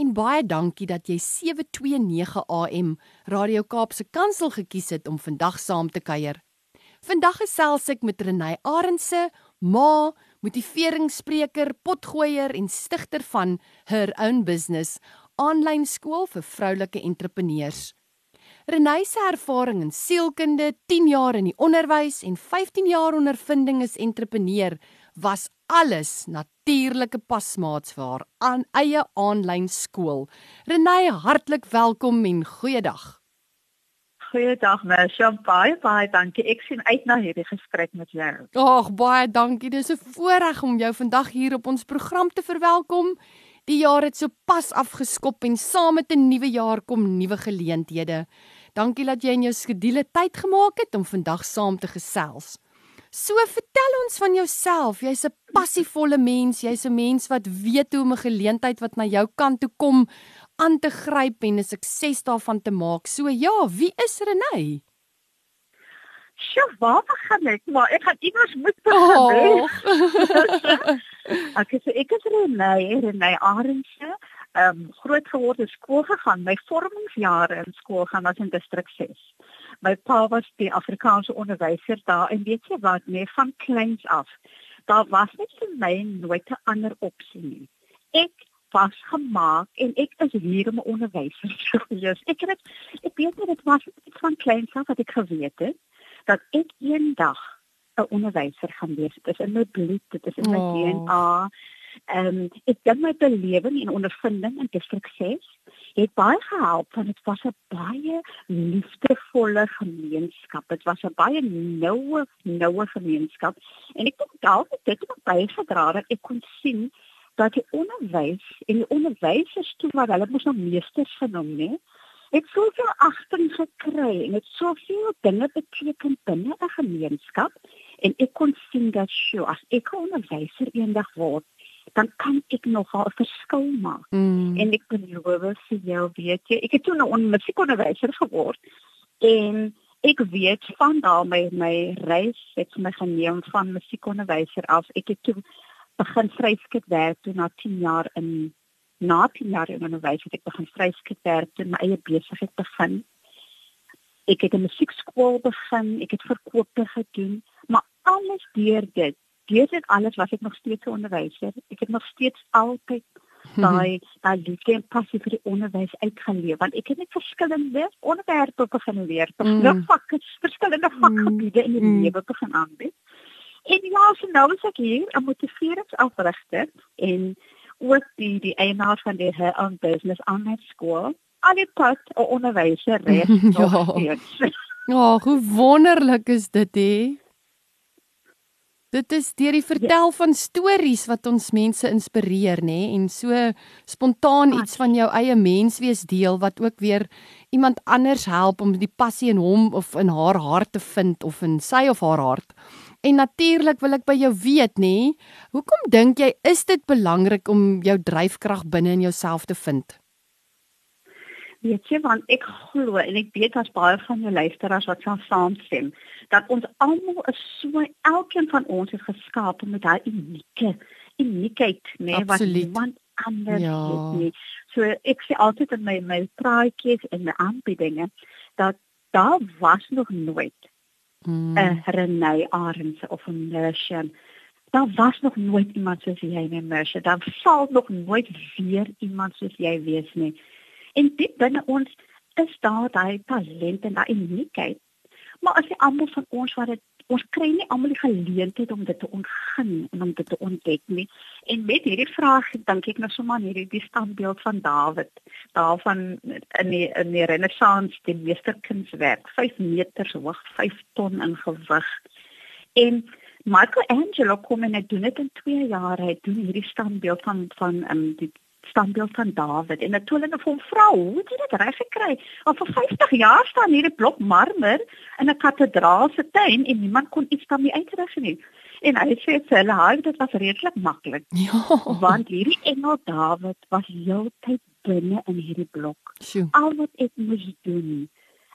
en baie dankie dat jy 729 AM Radio Kaapse Kansel gekies het om vandag saam te kuier. Vandag gesels ek met Renay Arendse, ma, motiveringsspreker, potgooier en stigter van Her Own Business, aanlyn skool vir vroulike entrepreneurs. Renay se ervaring in sielkunde, 10 jaar in die onderwys en 15 jaar ondervinding as entrepreneur was alles natuurlike pasmaats vir haar aan eie aanlyn skool. Renay, hartlik welkom en goeiedag. Goeiedag Mersha, baie baie dankie. Ek sien uit na hierdie gesprek met jou. Ag, baie dankie. Dis 'n voorreg om jou vandag hier op ons program te verwelkom. Die jaar het so pas afgeskop en saam met 'n nuwe jaar kom nuwe geleenthede. Dankie dat jy in jou skedule tyd gemaak het om vandag saam te gesels. So vertel ons van jouself. Jy's 'n passievolle mens, jy's 'n mens wat weet hoe om 'n geleentheid wat na jou kant toe kom aan te gryp en 'n sukses daarvan te maak. So ja, wie is Renay? Sjoe, waar begin ek? Maar ek gaan iewers moet begin. Oh. ek sê ek is Renay, Renay Arendse. Ehm um, groot geword in skool gegaan. My vormingsjare in skool gaan was in distrik 6. My pa was die Afrikaanse onderwyser daar en weet jy wat, nee, van kleins af. Daar was net vir my nooit 'n ander opsie nie. Ek was gemaak en ek is hier om 'n onderwyser te wees. Ek het ek weet net dit was van kleins af wat ek geweet het dat ek eendag 'n onderwyser gaan wees. Dit is in my bloed, dit is in my Oh. DNA. Ehm um, ek dink my belewing en ondervinding in distrik 6 het baie gehelp want dit was 'n baie liefdevolle gemeenskap. Dit was 'n baie noue noue gemeenskap en ek dink dalk het dit ook bygedra dat ek kon sien dat die onderwys en die onderwysers toe wat hulle mos nou meesters genoem nê het soveel agting gekry en het soveel dinge beteken binne 'n gemeenskap en ek kon sien dat sjoe as ek 'n onderwyser eendag word dan kan ek nogal 'n verskil maak. Mm. en ek beloof vir jou weet jy ek het toe 'n musiekonderwyser geword en ek weet van daar my my reis het my geneem van musiekonderwyser af. Ek het toe begin vryskut werk toe na 10 jaar in na 10 jaar in onderwys het ek begin vryskut werk toe my eie besigheid begin. Ek het 'n musiekskool begin ek het verkope gedoen maar alles deur dit deur dit alles was ek nog steeds 'n onderwyser ek het nog steeds altyd daai daai liefde en passie vir die onderwys uitgeleef want ek het net verskillende onderwerpe begin leer, verskillende Mm. vakke, verskillende vakgebiede in die Mm. lewe begin aanbied. En ja, so nou is ek hier 'n motiveringsafrigter en ook die die eienaar van die Her Own Business Online School. Al die pad 'n onderwyser res Ja. nog steeds. Ja, hoe wonderlik is dit hè? Dit is deur die vertel van stories wat ons mense inspireer, nê? En so spontaan iets van jou eie menswees deel wat ook weer iemand anders help om die passie in hom of in haar hart te vind of in sy of haar hart. En natuurlik wil ek by jou weet, nê? Hoekom dink jy is dit belangrik om jou dryfkrag binne in jouself te vind? Weet jy want ek glo en ek weet daar's baie van jou luisteraars wat sal saamstem dat ons almal is so elkeen van ons is geskaap met daai unieke uniekheid, nê, wat Absoluut. niemand anders Ja. het nie. So ek sê altyd in my my praatjies en my aanbiedinge dat daar was nog nooit. 'n Renay Arendse of 'n Mercian. Daar was nog nooit iemand soos jy nie, Mercia. Daar sal nog nooit weer iemand soos jy wees nie. En diep binne ons is daar daai talent en daai uniekheid. Maar as jy almal van ons wat dit ons kry nie almal die geleentheid om dit te ontgin en om dit te ontdek nie. En met hierdie vraag dink ek nou sommer aan hierdie die standbeeld van Dawid, daarvan in die in die Renaissance, die meesterkunswerk, 5 meter hoog, 5 ton in gewig. En Michelangelo kom en hy doen dit in 2 jaar. Hy doen hierdie standbeeld van van um, die standbeeld van Dawid en toe hulle vir hom vra, "Hoe het jy dit reg gekry? Al vir 50 jaar staan hier 'n blok marmer in 'n kathedraal se tuin en niemand kon iets daarmee uitrig nie." En hy sê vir hulle, "Hy, dit was redelik maklik." Ja. Want hierdie engel Dawid was heeltyd binne in hierdie blok. Sjoe. Al wat ek moes doen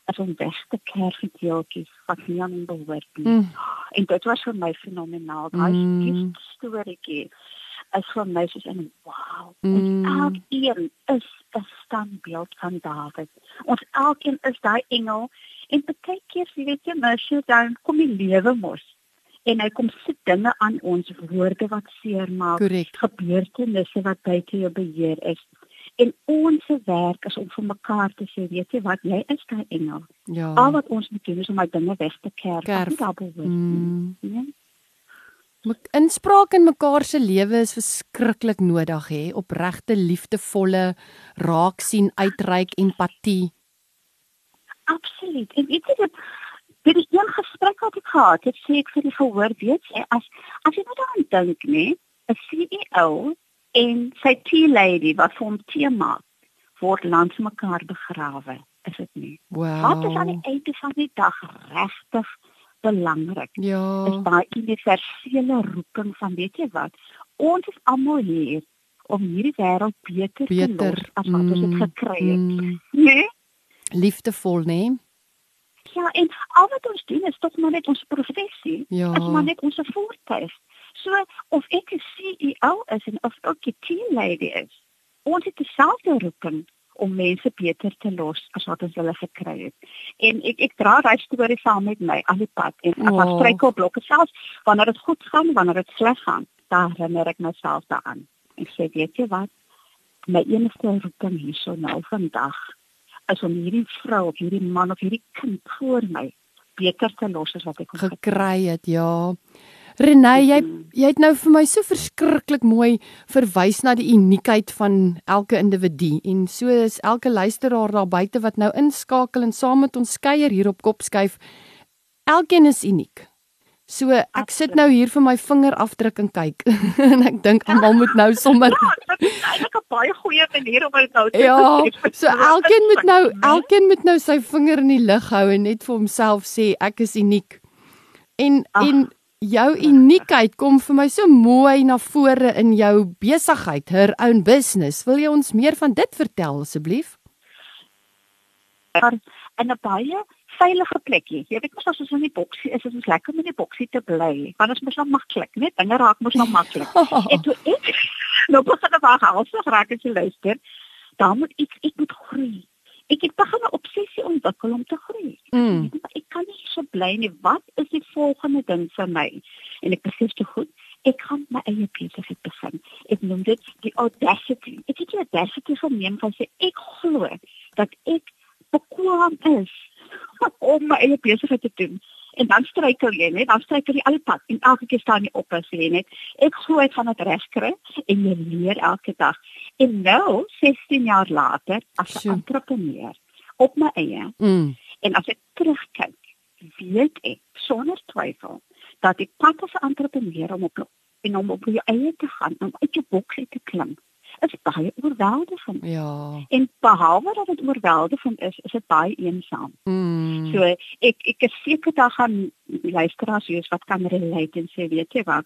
is om weg te kerf die deeltjies wat nie aan hom behoort nie. Mm. En dit was vir my fenomenaal. Daai Mm. mm. Is vir my soos 'n wow. Mm. Elkeen is 'n standbeeld van Dawid. Ons elkeen is daai engel en baie keer jy weet jy mens dan kom die lewe mos en hy kom sit dinge aan ons woorde wat seermaak gebeurtenisse wat buite jou beheer is. En ons werk is om vir mekaar te sê, weet jy wat, jy is daai engel. Ja. Al wat ons moet doen is om my dinge weg te kerf. Kerf. Kerf. Double Mm. mm. Inspraak in mekaar se lewe is verskriklik nodig hè, opregte liefdevolle raak sien, uitreik, empatie. Absoluut. En weet jy dit dit is een gesprek wat ek gehad het, sê ek vir die gehoor, weet jy, as as jy nou daaraan dink, nê, 'n CEO en sy tea lady wat vir hom tee maak, word langs mekaar begrawe, is dit nie? Wow. Wat is aan die einde van die dag regtig belangrik? Ja. is daai universele roeping van weet jy wat ons is almal hier om hierdie wêreld beter, te Beter. los as wat ons dit gekry het mm, nee liefdevol, nê? ja en al wat ons doen is tog maar net ons professie Ja. is maar net ons voertuig so of ek 'n CEO is en of ek 'n team lady is ons het dieselfde roeping om mense beter te los as wat ons hulle gekry het. En ek ek dra daai storie saam met my al die pad en as Oh. daar struikelblokke selfs wanneer dit goed gaan, wanneer dit sleg gaan, dan herinner ek myself daaraan. Ek sê weet jy wat? My enigste roeping hierso nou vandag is om hierdie vrou of hierdie man of hierdie kind voor my beter te los as wat ek Gekry het, ja. Renée, jy jy het nou vir my so verskriklik mooi verwys na die uniekheid van elke individu en so is elke luisteraar daar buite wat nou inskakel en saam met ons kuier hier op Kopskuif. Elkeen is uniek. So ek sit nou hier vir my vingerafdruk en kyk en ek dink almal moet nou sommer Ja, eintlik 'n baie goeie manier om dit nou te Ja, so elkeen moet nou elkeen moet nou sy vinger in die lug hou en net vir homself sê ek is uniek. En Ag, en jou uniekheid kom vir my so mooi na vore in jou besigheid, her own business. Wil jy ons meer van dit vertel asseblief? maar in 'n baie veilige plekkie. Jy weet mos as ons in die boksie is, is ons lekker om in die boksie te bly. Want dit is mos nou maklik, net dinge raak mos nou maklik. en toe ek nou begin ek maar halsig raak as jy luister, dan moet ek ek moet groei. Ek het begin 'n obsessie ontwikkel om te groei. Mm. Ek, ek kan nie so bly nie. Wat is die volgende ding vir my? En ek besef te goed, ek gaan my eie besigheid begin. Ek noem dit die audacity. Ek het die audacity geneem van sê ek glo dat ek bekwaam is om my eie besigheid te doen. En dan struikel jy net, dan struikel jy al die pad en elke keer staan jy op en sê net ek glo ek gaan dit regkry en jy leer elke dag. En nou 16 jaar later as 'n entrepreneur op my eie Mm. en as ek terugkyk, weet ek sonder twyfel dat die pad as 'n entrepreneur om op en om op jou eie te gaan, om uit jou boksie te klim, is baie oorweldigend. Ja. En behalwe dat dit oorweldigend is, is dit baie eensaam. Mm. So ek ek is seker daar gaan luisteraars wees wat kan relate en sê weet jy wat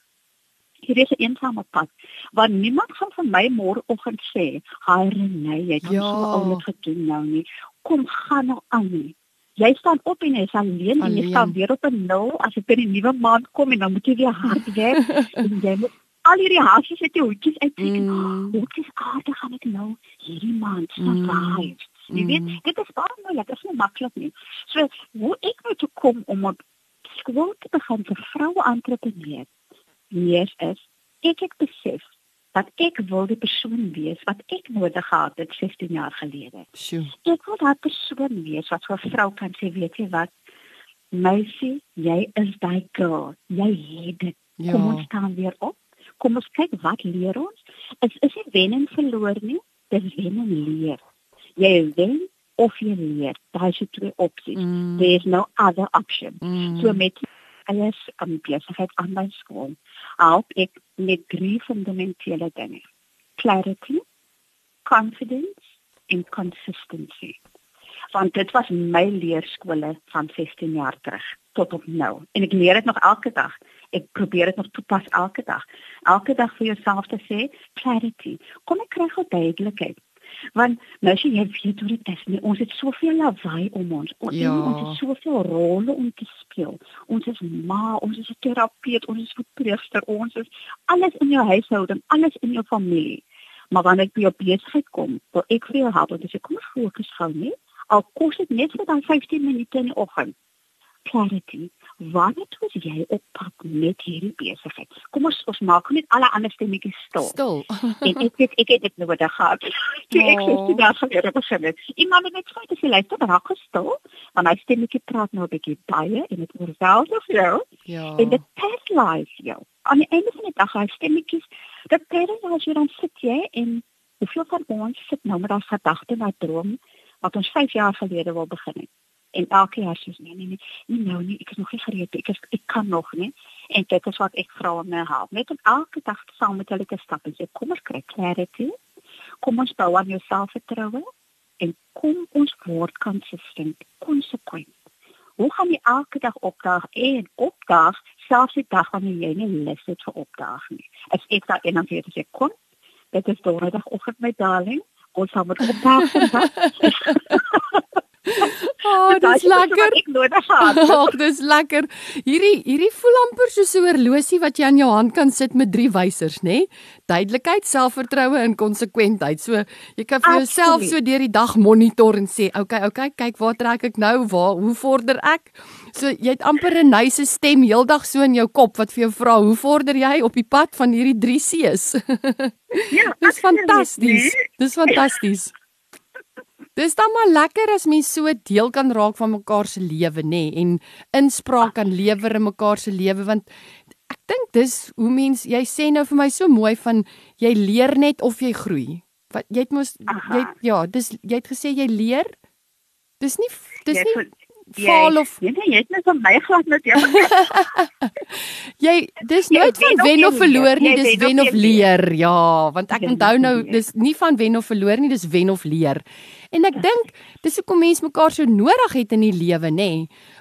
Hier is 'n eensame pad want niemand gaan vir my môreoggend sê, "Haai Renée, jy het Ja. ja. so oulik gedoen nou nie. Kom gaan nou aan nie." Jy staan op en jy is alleen, en jy Alleen. staan weer op 'n nul as dit by die nuwe maand kom en dan moet jy weer hard werk en jy moet al hierdie haasies uit jou hoedjies uittrek. Mm. Mm. Hoe is aardig gaan ek nou hierdie maand Mm. survive? Jy weet, Mm. dit is baie moeilik, dit is nie maklik nie. So, hoe ek nou toe kom om op skool te begin vir vroue entrepreneurs, leer is ek het besef dat ek wil die persoon wees wat ek nodig gehad het 16 jaar gelede. Sjoe. Ek wil daai persoon wees wat vir 'n vrou kan sê, weet jy wat? Meisie, jy is daai girl. Jy het dit. Ja. Kom ons staan weer op. Kom ons kyk wat leer ons? Is is nie wen en verloor nie. Dis wen en leer. Jy wen of jy leer. Daai is twee opsies. Mm. There is no other option. Mm. So met alles aan besigheid aan my skool. Help ek met drie fundamentele dinge. Clarity, confidence en consistency. Want dit was my leerskole van 16 jaar terug tot op nou. En ek leer dit nog elke dag. Ek probeer dit nog toepas elke dag. Elke dag vir jouself te sê clarity. Kom ek kry gou duidelikheid. Want nou as jy weet hoe dit is, nie, ons het soveel lawaai om ons. Ons, ja. ons het soveel rolle om te speel. Ons is ma, ons is 'n terapeut, ons is 'n priester, ons is alles in jou huishouding, alles in jou familie. Maar wanneer ek by jou besigheid kom, wil ek vir jou help, dis ek kom fokus gou nie. Al kos dit net vir dan 15 minute in die oggend clarity. Wanneer toe jy op pad met hierdie besigheid? Kom ons ons maak net alle ander stemmetjies stil. Stil. en ek weet ek het dit nodig gehad. Toe ek sê dit daar gaan weer begin het. Iemand het net gesê as jy luister, dan raak gestil, want hy stemmetjie praat nou 'n bietjie baie en dit oorweldig of jou. Ja. En dit paralyse jou. Aan die einde van die dag hy stemmetjies, dit paralyse jou dan sit jy en hoeveel van ons sit nou met daai gedagte, daai droom wat ons 5 jaar gelede wou begin het. En elke jaar sê nee nee nee nie nou nie ek is nog nie gereed ek is, ek kan nog nie. En dit is wat ek vra my help. Net om elke dag saam met hulle te stap en sê kom ons kry clarity kom ons bou aan jou selfvertroue en kom ons word consistent konsekwent hoe gaan jy elke dag opdaag en opdaag selfs die dag wanneer jy nie lus het vir opdaag nie? As ek daar en dan sê kom dit is donderdagoggend my darling ons gaan met opdaag Oh, dis lekker. Ek nodig gehad. Ag, dis lekker. Hierdie hierdie voel amper soos 'n horlosie wat jy aan jou hand kan sit met drie wysers, nê? Duidelikheid, selfvertroue en konsekwentheid. So jy kan vir jouself so deur die dag monitor en sê, "Oké, okay, oké, okay, kyk waar trek ek nou? Waar hoe vorder ek?" So jy het amper 'n nice stem heeldag so in jou kop wat vir jou vra, "Hoe vorder jy op die pad van hierdie drie C's?" ja, dis fantasties. Dis fantasties. Dis dan maar lekker as mens so deel kan raak van mekaar se lewe nê nee, en inspraak kan lewer in mekaar se lewe want ek dink dis hoe mens jy sê nou vir my so mooi van jy leer net of jy groei. Wat jy het mos jy het, ja, dis jy het gesê jy leer. Dis nie dis nie faal of nee, nee, jy het net van my glad net ja. jy dis nooit van wen of verloor nie, dis wen of leer. Ja, want ek onthou nou dis nie van wen of verloor nie, dis wen of leer. En ek dink dis hoekom mense mekaar so nodig het in die lewe, nê?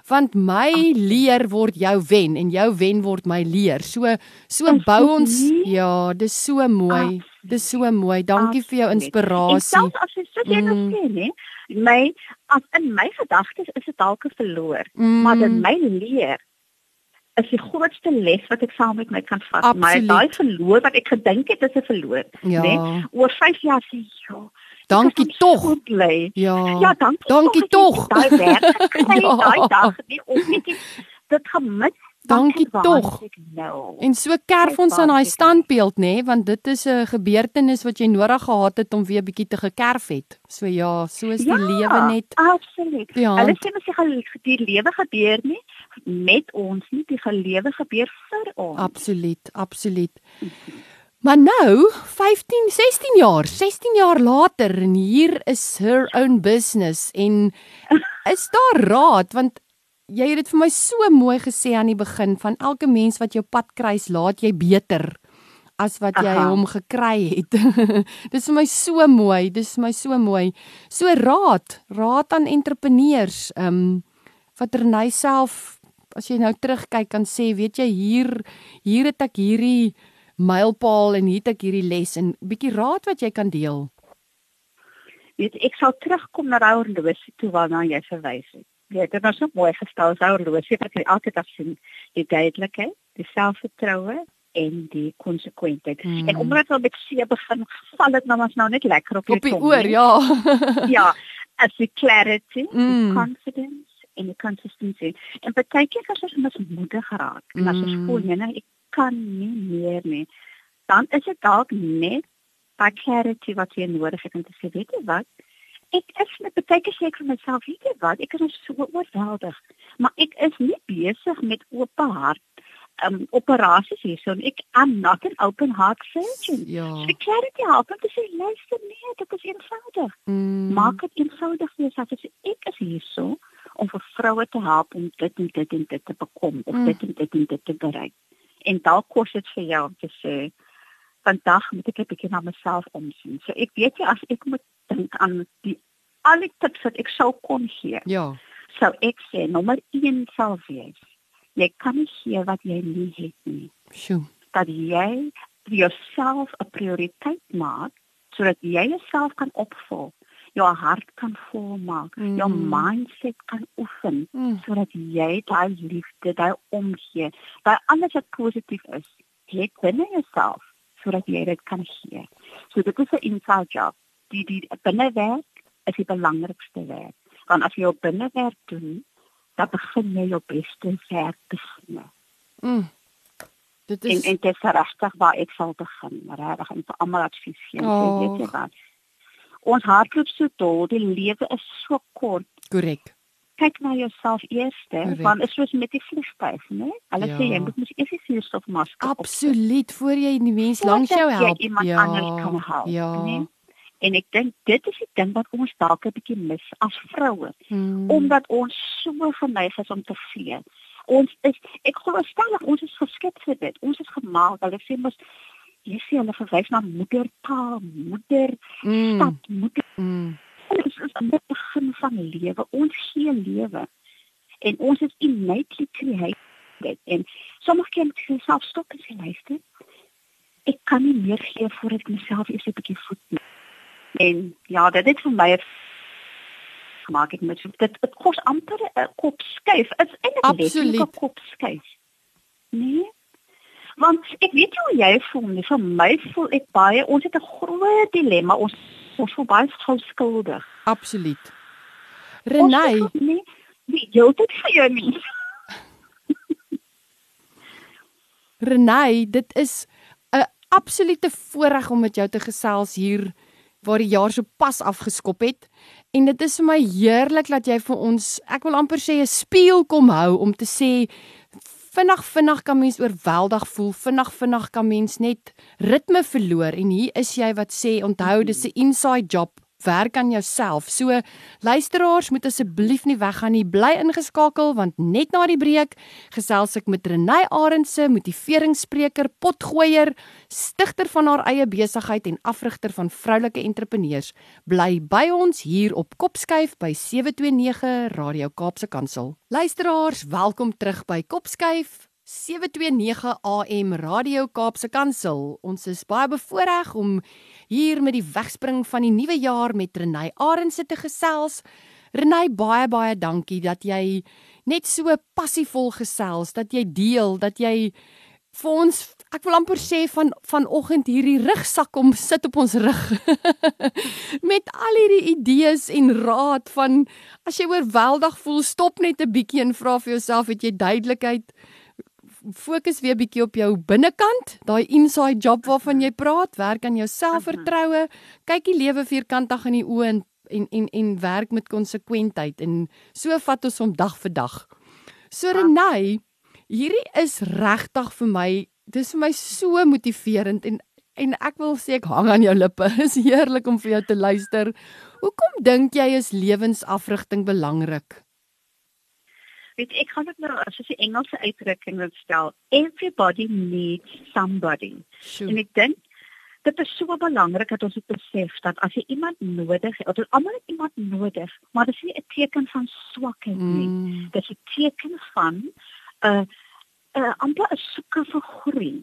Want my leer word jou wen en jou wen word my leer. So so bou ons ja, dis so mooi. Dis so mooi. Dankie vir jou inspirasie. Selfs as jy sit en mm. sê, nê? My as in my gedagtes is dit dalk verloor, mm. maar in my leer is die grootste les wat ek saam met my kan vat. My daai verloor wat ek gedink het is 'n verloor, ja. nê? Oor 5 jaar sê ja. Dankie tog. Ja. Ja, dankie. Dankie tog. Daai werk. ja. Daai dag nie of net dit gemis Dankie tog. Nou. En so kerf ons aan daai standbeeld nê, nee, want dit is 'n gebeurtenis wat jy nodig gehad het om weer bietjie te gekerf het. So ja, so is die ja, lewe net. Absoluut. Ja. Hulle sê mens jy die lewe gebeur nie met ons nie, die gelewe gebeur vir ons. Absoluut, absoluut. Maar nou, 15, 16 jaar, 16 jaar later en hier is her own business en is daar raad want jy het dit vir my so mooi gesê aan die begin van elke mens wat jou pad kruis, laat jy beter as wat jy Aha. hom gekry het. dis vir my so mooi, dis vir my so mooi. So raad, raad aan entrepreneurs, ehm um, wat Renay self as jy nou terugkyk kan sê, weet jy hier hier het ek hierdie mylpaal en hier het ek hierdie les en bietjie raad wat jy kan deel. Weet ek sal terugkom na daai horlosie toe waarna jy verwys het. Ja, dit was so mooi gestel, so horlosie wat jy elke dag sien, die duidelikheid, die selfvertroue en die konsekwentheid. Mm. En omdat ons met see begin, val dit nou maar nou net lekker op op die oor, ja. ja, as the clarity, mm. the confidence en die consistency. En baie keer as ons net moedig geraak, mm. en as ons voel nee, nee, ek kan nie meer nie, dan is dit dalk net by clarity wat jy nodig het om te sê, weet jy wat? Ek is met baie keer seker vir myself, weet jy wat, ek is so oorweldig, maar ek is nie besig met oop hart um operasies hierso en ek am not an open heart surgeon. Ja. So ek kry dit help om te sê luister nee, dit is eenvoudig. Mm. Maak dit eenvoudig vir jouself. Sê ek is hierso om vir vroue te help om dit en dit en dit te bekom of mm. dit en dit en dit te bereik. En dalk kos dit vir jou om te sê vandag moet ek 'n bietjie na myself omsien. So ek weet jy as ek moet dink aan die al die tips wat ek sou kon gee. Ja. Sou ek sê nommer 1 sal wees. Jy kan nie gee wat jy nie het nie. Sjoe. Dat jy vir jouself 'n prioriteit maak sodat jy jouself kan opvul jou hart kan volmaak, mm. jou mindset kan oefen mm. sodat jy daai liefde, daai omgee, daai alles wat positief is, het binne jouself sodat jy dit kan gee. So dit is 'n inside job. Die die binnewerk is die belangrikste werk. Want as jy jou binnewerk doen, dan begin jy jou beste werk te sien. Mm. Dit is en, en dit is regtig waar ek sal begin, regtig en vir almal advies gee, oh. weet jy wat? Ons hardloop so dol, die lewe is so kort. Korrek. Kyk na jouself eers, want is soos met die vliegtuig, né? Hulle ja. sê jy moet mos eers die suurstofmasker op. Absoluut, voor jy die mens langs jou help. Iemand ja. anders kan help, ja. né? En ek dink dit is die ding wat ons dalk 'n bietjie mis as vroue, hmm. omdat ons so geneig is om te vee. Ons is ek glo stellig ons is geskep vir dit. Ons is gemaak, hulle sê mos jy sien hulle verwys na moedertaal, moeder, mm. stad, moeder. Mm. Dit is 'n begin van lewe. Ons gee lewe. En ons is innately created. En sommige kinders self stop en sê luister. Ek kan nie meer gee voordat ek myself eers 'n bietjie voed nie. En ja, dit het vir my gemaak ek met dit dit kos amper 'n kop skuif. Dit is eintlik 'n kop skuif. Nee. Want ek weet hoe jy voel nie. Vir my voel ek baie ons het 'n groot dilemma. Ons ons voel baie skuldig absoluut. Renay. nee jy het dit vir jou nie. Renay dit is 'n absolute voorreg om met jou te gesels hier waar die jaar so pas afgeskop het en dit is vir my heerlik dat jy vir ons ek wil amper sê 'n spieël kom hou om te sê vinnig vinnig kan mens oorweldig voel. Vinnig vinnig kan mens net ritme verloor en hier is jy wat sê onthou dis 'n inside job. Werk aan jouself. So luisteraars moet asseblief nie weggaan nie. Bly ingeskakel want net na die breek gesels ek met Renay Arendse, motiveringsspreker, potgooier, stigter van haar eie besigheid en afrigter van vroulike entrepreneurs. Bly by ons hier op Kopskyf by 729 Radio Kaapse Kansel. Luisteraars, welkom terug by Kopskyf. 729 AM Radio Kaapse Kansel. Ons is baie bevoorreg om hier met die wegspring van die nuwe jaar met Renay Arendse te gesels. Renay, baie baie dankie dat jy net so passievol gesels, dat jy deel, dat jy vir ons ek wil amper sê van vanoggend hierdie rugsak om sit op ons rug met al hierdie idees en raad van as jy oorweldig voel stop net 'n bietjie en vra vir jouself het jy duidelikheid fokus weer bietjie op jou binnekant, daai inside job waarvan jy praat, werk aan jou selfvertroue, kyk die lewe vierkantig in die oë en en en en werk met konsekwentheid en so vat ons hom dag vir dag. So Renay, hierdie is regtig vir my, dis vir my so motiverend en en ek wil sê ek hang aan jou lippe. Is heerlik om vir jou te luister. Hoekom dink jy is lewensafrigting belangrik? Weet ek gaan dit nou as jy Engelse uitdrukking wil stel everybody needs somebody sure. en ek dink dit is so belangrik dat ons besef dat as jy iemand nodig het of almal het iemand nodig maar dit is nie 'n teken van swakheid nie mm. dit is 'n teken van 'n uh, 'n uh, amper 'n soeke vir groei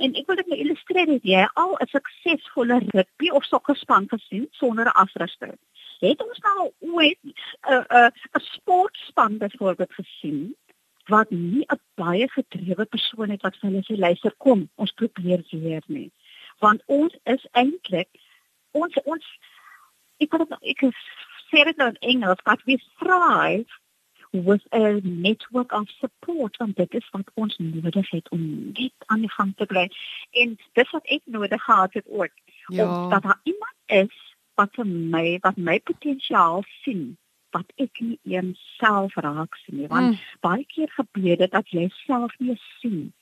En ek wil dit nou illustreer dat jy al 'n suksesvolle rugby of sokkerspan gesien sonder 'n afruster het ons nou ooit 'n uh, 'n uh, 'n sportspan byvoorbeeld gesien wat nie 'n baie gedrewe persoon het wat vir hulle sê luister kom ons probeer weer nie want ons is eintlik ons ons ek kan ek sê dit nou in Engels but we thrive with a network of support want dit is wat ons nodig het om net aan die gang te bly en dis wat ek nodig gehad het ook ja. om dat daar iemand is wat vir my wat my potensiaal sien wat ek nie eens self raak sien nie want mm. baie keer gebeur dit dat jy self nie sien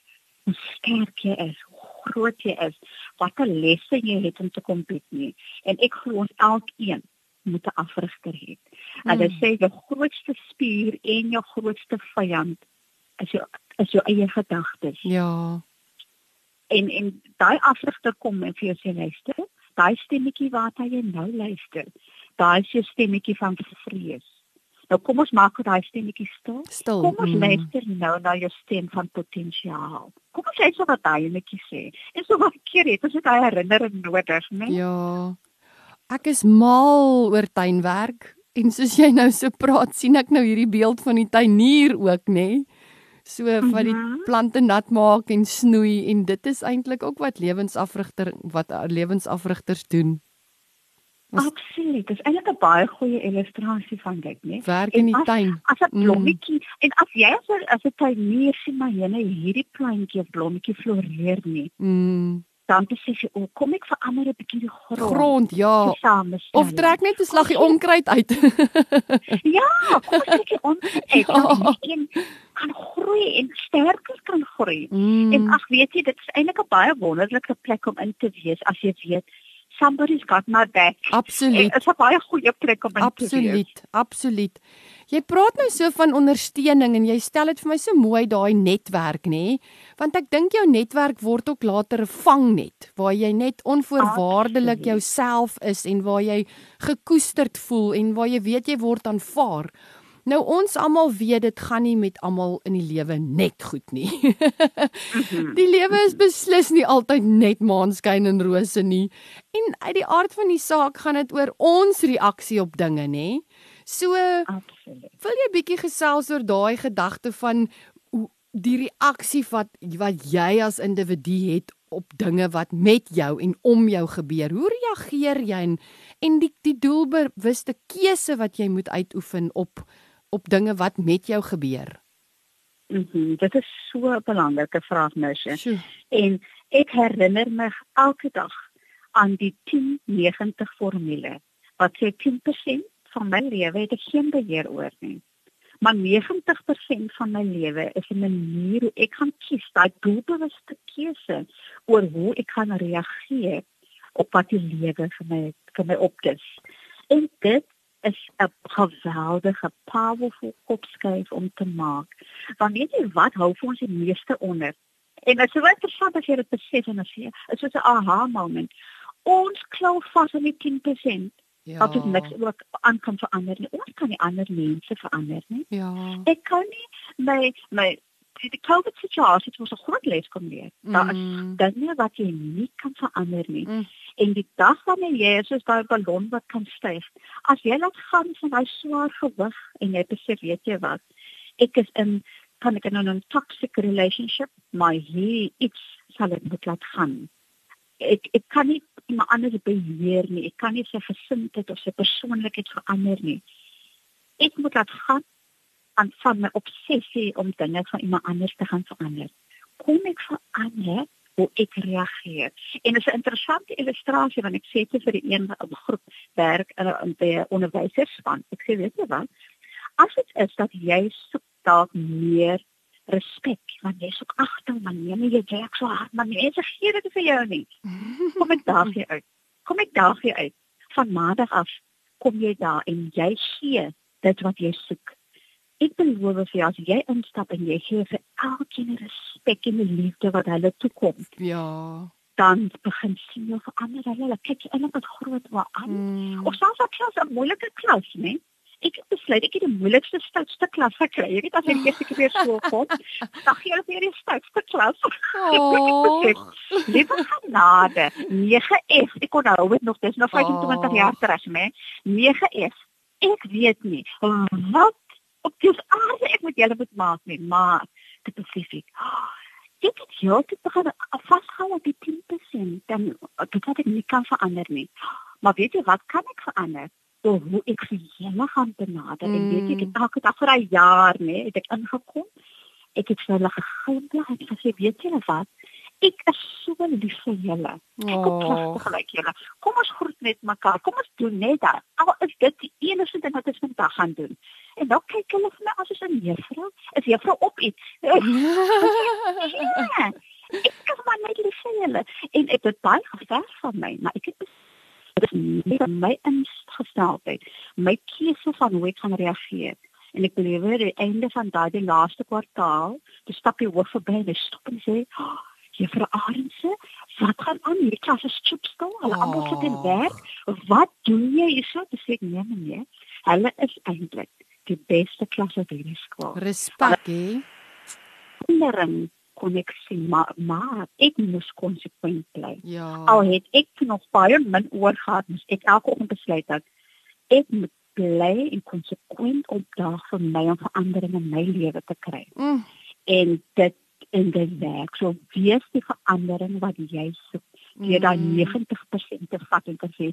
hoe sterk jy is hoe groot jy is wat 'n lesse jy het om te kompet nie en ek glo ons elkeen moet 'n afrigter hê. Mm. Hulle sê jou grootste spier en jou grootste vyand is jou is jou eie gedagtes. Ja. En en daai afrigter kom en vir jou sê luister, daai stemmetjie wat jy nou luister, daai is jou stemmetjie van vrees. Nou kom ons maak daai stemmetjie stil. Stil. Kom ons mm. luister nou na jou stem van potensiaal. Kom ons so wat daai netjie sê. En so wat keer het ons dit daai herinnering nodig, né? Ja. Ek is mal oor tuinwerk en soos jy nou so praat, sien ek nou hierdie beeld van die tuinier ook, nê? So van die Mhm. plante nat maak en snoei en dit is eintlik ook wat lewensafrigter wat lewensafrigters doen. Was- Absoluut. Dis eintlik 'n baie goeie illustrasie van dit, né? Werk in die as- tuin. As 'n Mm. blommetjie en as jy as 'n as 'n tuinier sien maar jene hierdie plantjie of blommetjie floreer nie, Mm. Dan besef jy, "O, kom ek verander 'n bietjie die grond." Grond, ja. Of trek net 'n slaggie onkruid uit. Ja, kom ons kyk ons uit. Ja. Ja. En kan groei en sterker kan groei. Mm. En ag weet jy, dit is eintlik 'n baie wonderlike plek om in te wees as jy weet somebody's got my back. Absoluut. Dit is 'n baie goeie plek om in te wees. Absoluut, absoluut. Jy praat nou so van ondersteuning en jy stel dit vir my so mooi daai netwerk nê? Want ek dink jou netwerk word ook later 'n vangnet waar jy net onvoorwaardelik Absoluut. jouself is en waar jy gekoesterd voel en waar jy weet jy word aanvaar. Nou ons almal weet dit gaan nie met almal in die lewe net goed nie. Mhm. Die lewe is beslis nie altyd net maanskyn en rose nie. En uit die aard van die saak gaan dit oor ons reaksie op dinge, nê? So, Absoluut. wil jy bietjie gesels oor daai gedagte van hoe die reaksie wat wat jy as individu het op dinge wat met jou en om jou gebeur. Hoe reageer jy en en die die doelbewuste keuse wat jy moet uitoefen op op dinge wat met jou gebeur? Mhm. Dit is so 'n belangrike vraag, Mersje. Sjoe. En ek herinner my elke dag aan die 10-90 formule. Wat sê 10% van my lewe het ek geen beheer oor nie. Maar 90% van my lewe is 'n manier hoe ek gaan kies, daai doelbewuste keuse oor hoe ek gaan reageer op wat die lewe vir my vir my opdis. En dit is 'n geweldige powerful kopskuif om te maak. Want weet jy wat hou vir ons die meeste onder? En dit is so interessant as jy dit besef en as jy is soos 'n aha moment. Ons klou vas aan die 10% Ja. dat dit niks ook aan kan verander nie. Ons kan nie ander mense verander nie. Ja. Ek kan nie my my die die COVID situasie het ons 'n groot les kom leer. Daar is Mm. dinge wat jy nie kan verander nie. Mm. En die dag wanneer jy is soos daai ballon wat kan styg, as jy laat gaan van daai swaar gewig en jy besef, weet jy wat, ek is in kan ek in 'n toxic relationship, maar hier iets sal ek moet laat gaan. Ek ek kan nie iemand anders beheer nie. Ek kan nie sy gesindheid of sy persoonlikheid verander nie. Ek moet laat gaan aan van my obsessie om dinge van iemand anders te gaan verander. Kom ek verander hoe ek reageer. En dit is 'n interessante illustrasie want ek sê dit vir die een groep werk in 'n by onderwyserspan. Ek sê weet jy wat? As dit is dat jy soek dalk meer respek, want jy soek agting, man, jy nie jy werk so hard, man, mense gee dit vir jou nie. Kom ek daag jy uit. Kom ek daag jy uit. Van maandag af kom jy daar en jy gee dit wat jy soek. Ek beloof vir jou as jy instap en jy gee vir elkeen respek en liefde wat hulle toekom, Ja. dan begin sien jy verander hulle. Hulle kyk jy eintlik wat groot waar aan. Mm. Of selfs as klas 'n moeilike klas, né? Ek het besluit ek het die moeilikste stoutste klas gekry. Jy weet as die eerste keer weer skool kom, dan gee hulle vir die stoutste klas. Oh. Liewe genade, 9F. Ek onthou dit nog, dis nou 25 Oh. jaar terug, né? 9F. Ek weet nie wat op die aarde ek met julle moet maak nie, maar dit besef ek. Ek het jou te begin vashou op die 10% dan dit wat ek nie kan verander nie. Maar weet jy wat kan ek verander? Door hoe ek vir julle gaan benader. Mm. En weet jy, ek het elke dag vir 'n jaar, né, het ek ingekom. Ek het vir hulle geglimlag en gesê, weet julle wat? Ek is so lief vir julle. Ek kom Oh. te gelyk julle. Kom ons groet net mekaar. Kom ons doen net dit. Al is dit die enigste ding wat ons vandag gaan doen. En dan kyk hulle vir my as is 'n juffrou. Is juffrou op iets? Ja. Ek is maar net lief vir julle. En ek het baie gevers van my, maar ek het dit is my ingesteldheid, my keuse van hoe ek gaan reageer. En ek beleef aan die einde van daai die laaste kwartaal, toe stap jy hoof verby en jy stop en sê, oh, Juffrou Arendse, wat gaan aan? Hierdie klas is chipstil. Hulle Oh. almal sit in werk. Wat doen jy hierso? Dis ek nee nee. Hulle is eintlik die beste klas op hierdie skool. Respek hè. Kindering kon ek sien, maar maar ek moes konsekwent bly. Ja. Al het ek nog baie min oor gehad, moes ek elke oggend besluit dat ek moet bly en konsekwent opdaag vir my om verandering in my lewe te kry. Mm, En dit en dit werk. So wees die verandering wat jy soek. Jy daai mm, 90% te vat en te sê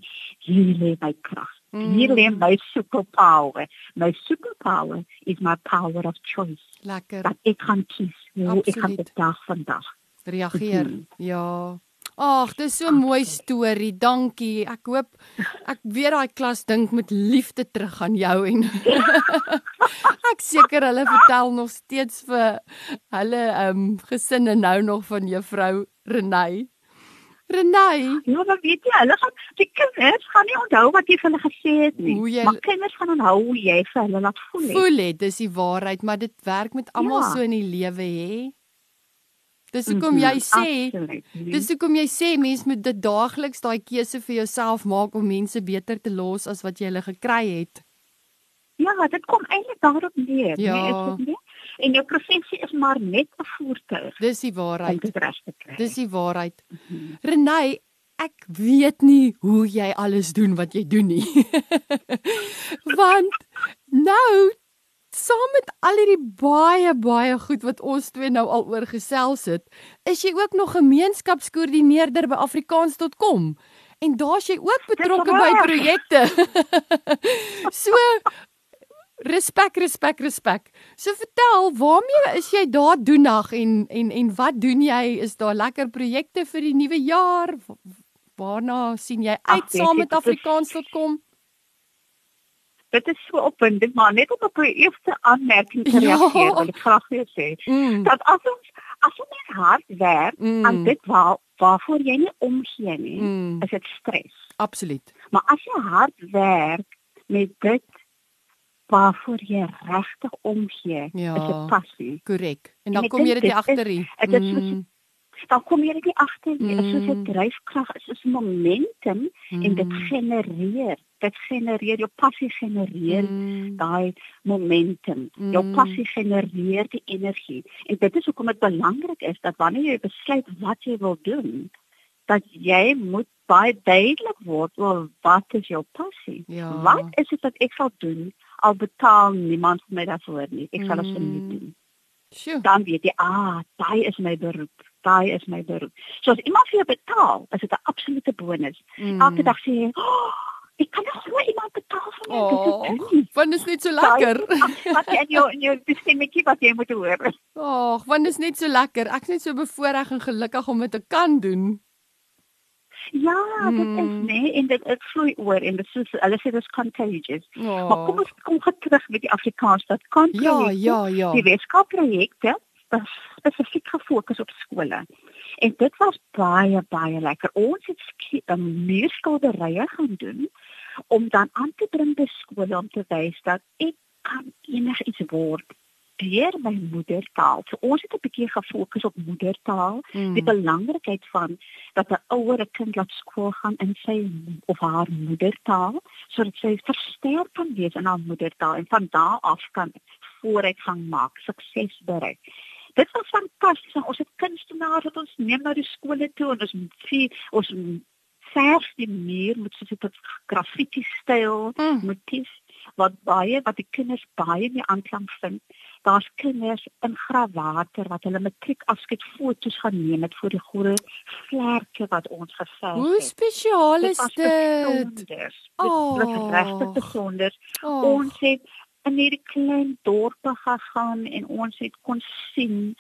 hier lê my krag. mm. Hier lê my superpower. My superpower is my power of choice. Lekker. Dat ek kan kies hoe ek gaan Absoluut. opdaag vandag. Reageer. Ja. Ag, dis so 'n mooi storie. Dankie. Ek hoop ek weet daai klas dink met liefde terug aan jou en ek seker hulle vertel nog steeds vir hulle ehm um, gesinne nou nog van juffrou Renay. Renay, Ja, maar weet jy, hulle gaan die kinders gaan nie onthou wat jy vir hulle gesê het nie. Jy- Maar kinders gaan onthou hoe jy vir hulle laat voel. het. voel dit dis die waarheid, maar dit werk met almal Ja. so in die lewe hè. Dis hoekom jy sê. Dis hoekom jy sê mens moet dit daagliks daai keuse vir jouself maak om mense beter te los as wat jy hulle gekry het. Ja, dit kom eintlik daarop neer, Ja. nee, is dit nie? En jou professie is maar net 'n voertuig Dis die waarheid. dit. Dis die waarheid. Mhm. Renay, ek weet nie hoe jy alles doen wat jy doen nie. Want nou saam met al hierdie baie baie goed wat ons twee nou al oor gesels het, is jy ook nog gemeenskapskoördineerder by afrikaans.com. En daar's jy ook betrokke by projekte. so respek, respek, respek. So vertel, waarmee is jy daar doenag en en en wat doen jy? Is daar lekker projekte vir die nuwe jaar? Wa- Waarna sien jy uit weet saam met afrikaans.com? Dit is so opwindend, maar net om op 'n eerste aanmerking te Ja. reageer, wil ek graag weer sê Mm. dat as ons as ons hard werk Mm. aan dit waar waarvoor jy nie omgee nie, Mm. is dit stres. Absoluut. Maar as jy hard werk met dit waarvoor jy regtig omgee, Ja. is dit passie. Korrek. En En dan ek kom jy dit nie dit agter nie. dit is soos- Mm. Dan kom jy net nie agter nie. Dit is soos Mm. 'n dryfkrag, dit is 'n momentum en dit Mm. genereer. Dit genereer jou passie genereer Mm. daai momentum. Jou Mm. passie genereer die energie. En dit is hoekom dit belangrik is dat wanneer jy besluit wat jy wil doen, dat jy moet baie duidelik word oor wat is jou passie. Ja. Wat is dit wat ek sal doen al betaal niemand vir my daarvoor nie. Ek sal dit Mm. verniet doen. Sjoe. Dan weet jy, ah, daai is my beroep. Daai is my beroep. So as iemand vir jou betaal, is dit 'n absolute bonus. Mm. Elke dag sê jy, oh, ek kan nog so iemand betaal vir my. Oh, Dit is want is net so lekker. Wat jy in jou in jou bestemmetjie wat jy moet hoor. Ag, want is net so lekker. Ek's net so bevoorreg en gelukkig om dit te kan doen. Ja, dit is Mm. nee en dit dit vloei oor en dit is hulle sê dit is contagious. Oh. Maar kom ons kom terug met die Afrikaans dat kan Ja, ja, ja. Die Weskaap projekte spesifiek gefokus op skole. En dit was baie baie lekker. Ons het sk- um, meer skilderye gaan doen om dan aan te bring by skole om te wys dat ek kan enigiets word deur my moedertaal. So ons het 'n bietjie gefokus op moedertaal, Mm. die belangrikheid van dat 'n ouer 'n kind laat skool gaan in sy of haar moedertaal sodat sy versterk kan wees in haar moedertaal en van daar af kan vooruitgang maak, sukses bereik. Dit was fantasties. En Ons het kunstenaars wat ons neem na die skole toe en ons vier ons verf die muur met so 'n graffiti styl Mm. motief wat baie wat die kinders baie mee aanklank vind. Daar's kinders in grawater wat hulle matriek afskeid foto's gaan neem met voor die groot vlerke wat ons geverf Hoe het. spesiaal is dit? Dit was regtig Ag. besonder. Oh. Ons het in hierdie klein dorpe gegaan en ons het kon sien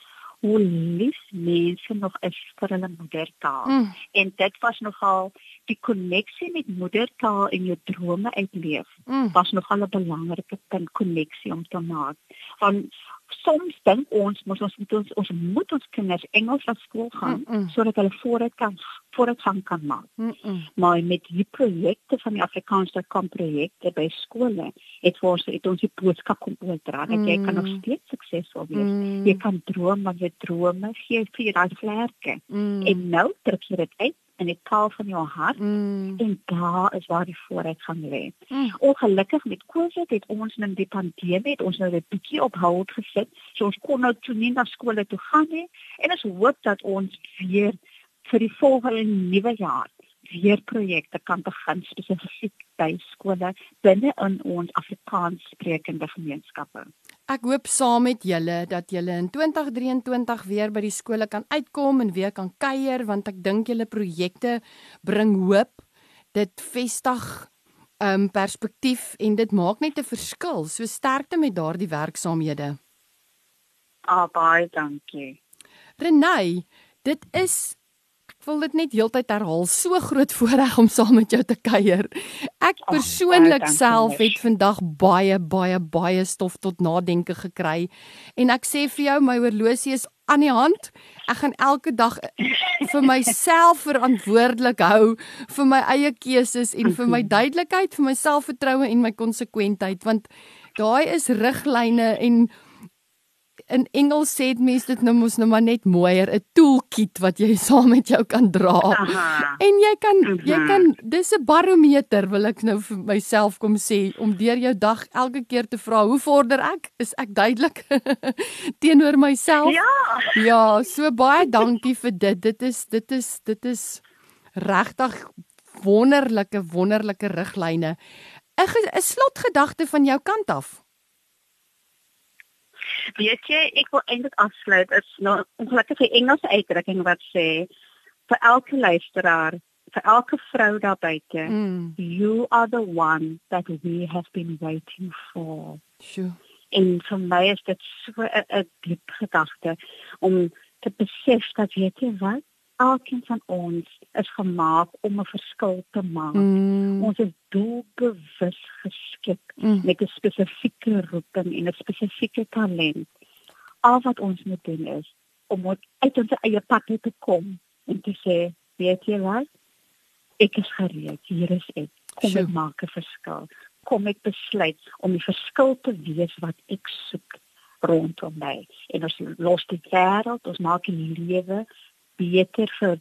hoe lief mense nog is vir hulle moedertaal. Mm. En dit was nogal die koneksie met moedertaal en jou drome uitleef Mm. was nogal 'n belangrike punt koneksie om te maak. Want soms dink ons moet ons moet ons, ons moet ons kinders Engels na skool gaan Mm, mm. sodat hulle vooruit kan vooruitgang kan maak. Mm -mm. Maar met die projekte van die Afrikaanse kamprojekte by skole het ons het ons die boodskap kom oordra dat jy kan nog Mm. steeds suksesvol wees. Mm. Jy kan droom maar jy drome gee vir jou daai vlerke. Mm. En nou druk jy dit uit in die taal van jou hart Mm. en daar is waar die vooruitgang lê. Mm. Ongelukkig met COVID het ons nou die pandemie het ons nou 'n bietjie op hold gesit. So ons kon nou toe nie na skole toe gaan nie en ons hoop dat ons weer vir die volgende nuwe jaar weer projekte kan begin spesifiek by skole binne in ons Afrikaans sprekende gemeenskappe. Ek hoop saam met julle dat julle in 2023 weer by die skole kan uitkom en weer kan kuier want ek dink julle projekte bring hoop. Dit vestig um perspektief en dit maak net 'n verskil. So sterkte met daardie werksaamhede. Ah baie dankie. Renay, dit is wil dit net heeltyd herhaal, so groot voorreg om saam met jou te kuier. Ek persoonlik self het vandag baie baie baie stof tot nadenke gekry. En ek sê vir jou my horlosie is aan die hand. Ek gaan elke dag vir myself verantwoordelik hou vir my eie keuses en vir my duidelikheid, vir my selfvertroue en my konsekwentheid want daai is riglyne en in Engels sê dit mense dit nou mos nou maar net mooier 'n toolkit wat jy saam met jou kan dra. Aha. En jy kan jy Mhm. kan dis 'n barometer wil ek nou vir myself kom sê om deur jou dag elke keer te vra hoe vorder ek? Is ek duidelik teenoor myself? Ja. Ja, so baie dankie vir dit. Dit is dit is dit is regtig wonderlike wonderlike riglyne. 'n 'n slotgedagte van jou kant af. Weet jy, ek wil eintlik afsluit is nou ongelukkige Engelse uitdrukking wat sê vir elke luisteraar, vir elke vrou daar buite, Mm. you are the one that we have been waiting for. Sjoe. En vir my is dit so 'n 'n diep gedagte om te besef dat weet jy wat, elkeen van ons is gemaak om 'n verskil te maak. Mm. Ons is doelbewus geskik Mm. met 'n spesifieke roeping en 'n spesifieke talent. Al wat ons moet doen is om uit ons eie pad te kom en te sê, weet jy wat? Ek is gereed. Hier is ek. Kom Sjoe. ek maak 'n verskil. Kom ek besluit om die verskil te wees wat ek soek rondom my. En ons los die wêreld, ons maak die lewe beter vir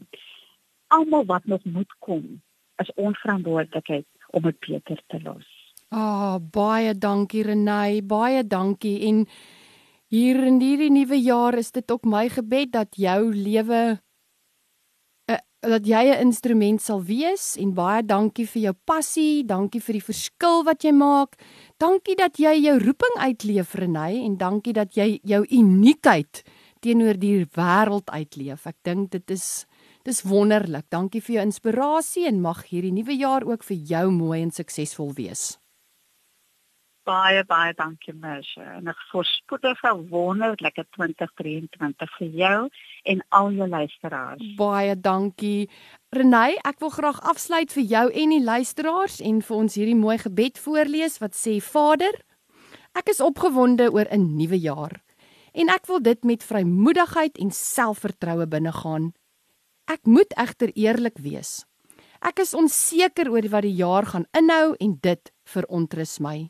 almal wat nog moet kom. Is ons verantwoordelikheid om dit beter te los. Ah, oh, baie dankie Renay, baie dankie en hier in hierdie nuwe jaar is dit ook my gebed dat jou lewe uh, dat jy 'n instrument sal wees en baie dankie vir jou passie, dankie vir die verskil wat jy maak. Dankie dat jy jou roeping uitleef Renay en dankie dat jy jou uniekheid teenoor die wêreld uitleef. Ek dink dit is dis wonderlik. Dankie vir jou inspirasie en mag hierdie nuwe jaar ook vir jou mooi en suksesvol wees. Baie baie dankie Mersha. En 'n voorspoedige wonderlike 2023 vir jou en al jou luisteraars. Baie dankie. Renay, ek wil graag afsluit vir jou en die luisteraars en vir ons hierdie mooi gebed voorlees wat sê: Vader, ek is opgewonde oor 'n nuwe jaar en ek wil dit met vrymoedigheid en selfvertroue binnegaan. Ek moet egter eerlik wees. Ek is onseker oor wat die jaar gaan inhou en dit verontrus my.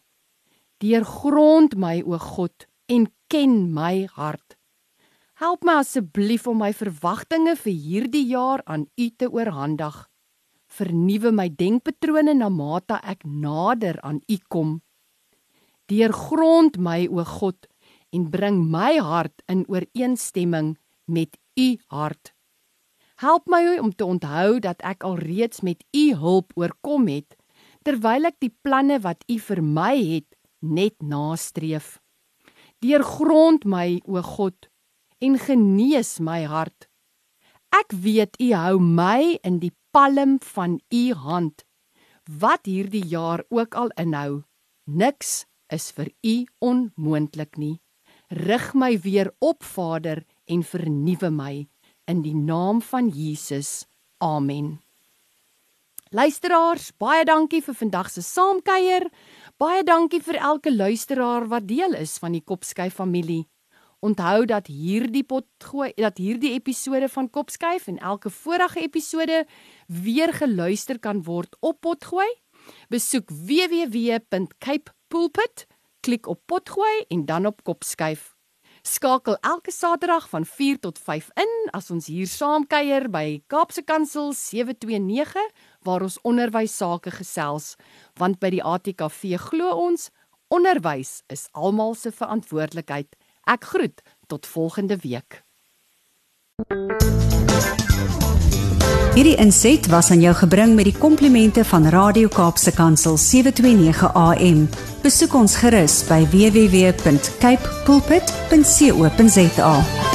Deurgrond my o God en ken my hart. Help my asseblief om my verwagtinge vir hierdie jaar aan U te oorhandig. Vernuwe my denkpatrone na mate ek nader aan U kom. Deurgrond my o God en bring my hart in ooreenstemming met U hart. Help my om te onthou dat ek alreeds met U hulp oorkom het terwyl ek die planne wat U vir my het net nastreef. Deurgrond my o God en genees my hart. Ek weet U hou my in die palm van U hand. Wat hierdie jaar ook al inhou, niks is vir U onmoontlik nie. Rig my weer op, Vader, en vernuwe my in die naam van Jesus. Amen. Luisteraars, baie dankie vir vandag se saamkuier. Baie dankie vir elke luisteraar wat deel is van die Kopskyf familie. Onthou dat hierdie potgooi dat hierdie episode van Kopskyf en elke vorige episode weer geluister kan word op Potgooi. Besoek www.capepulpit, klik op Potgooi en dan op Kopskyf. Skakel elke Saterdag van 4 tot 5 in as ons hier saam kuier by Kaapse Kansel 729 waar ons onderwys sake gesels want by die ATKV glo ons onderwys is almal se verantwoordelikheid. Ek groet tot volgende week. Hierdie inset was aan jou gebring met die komplimente van Radio Kaapse Kansel 729 AM. Besoek ons gerus by www.cape pulpit.co.za.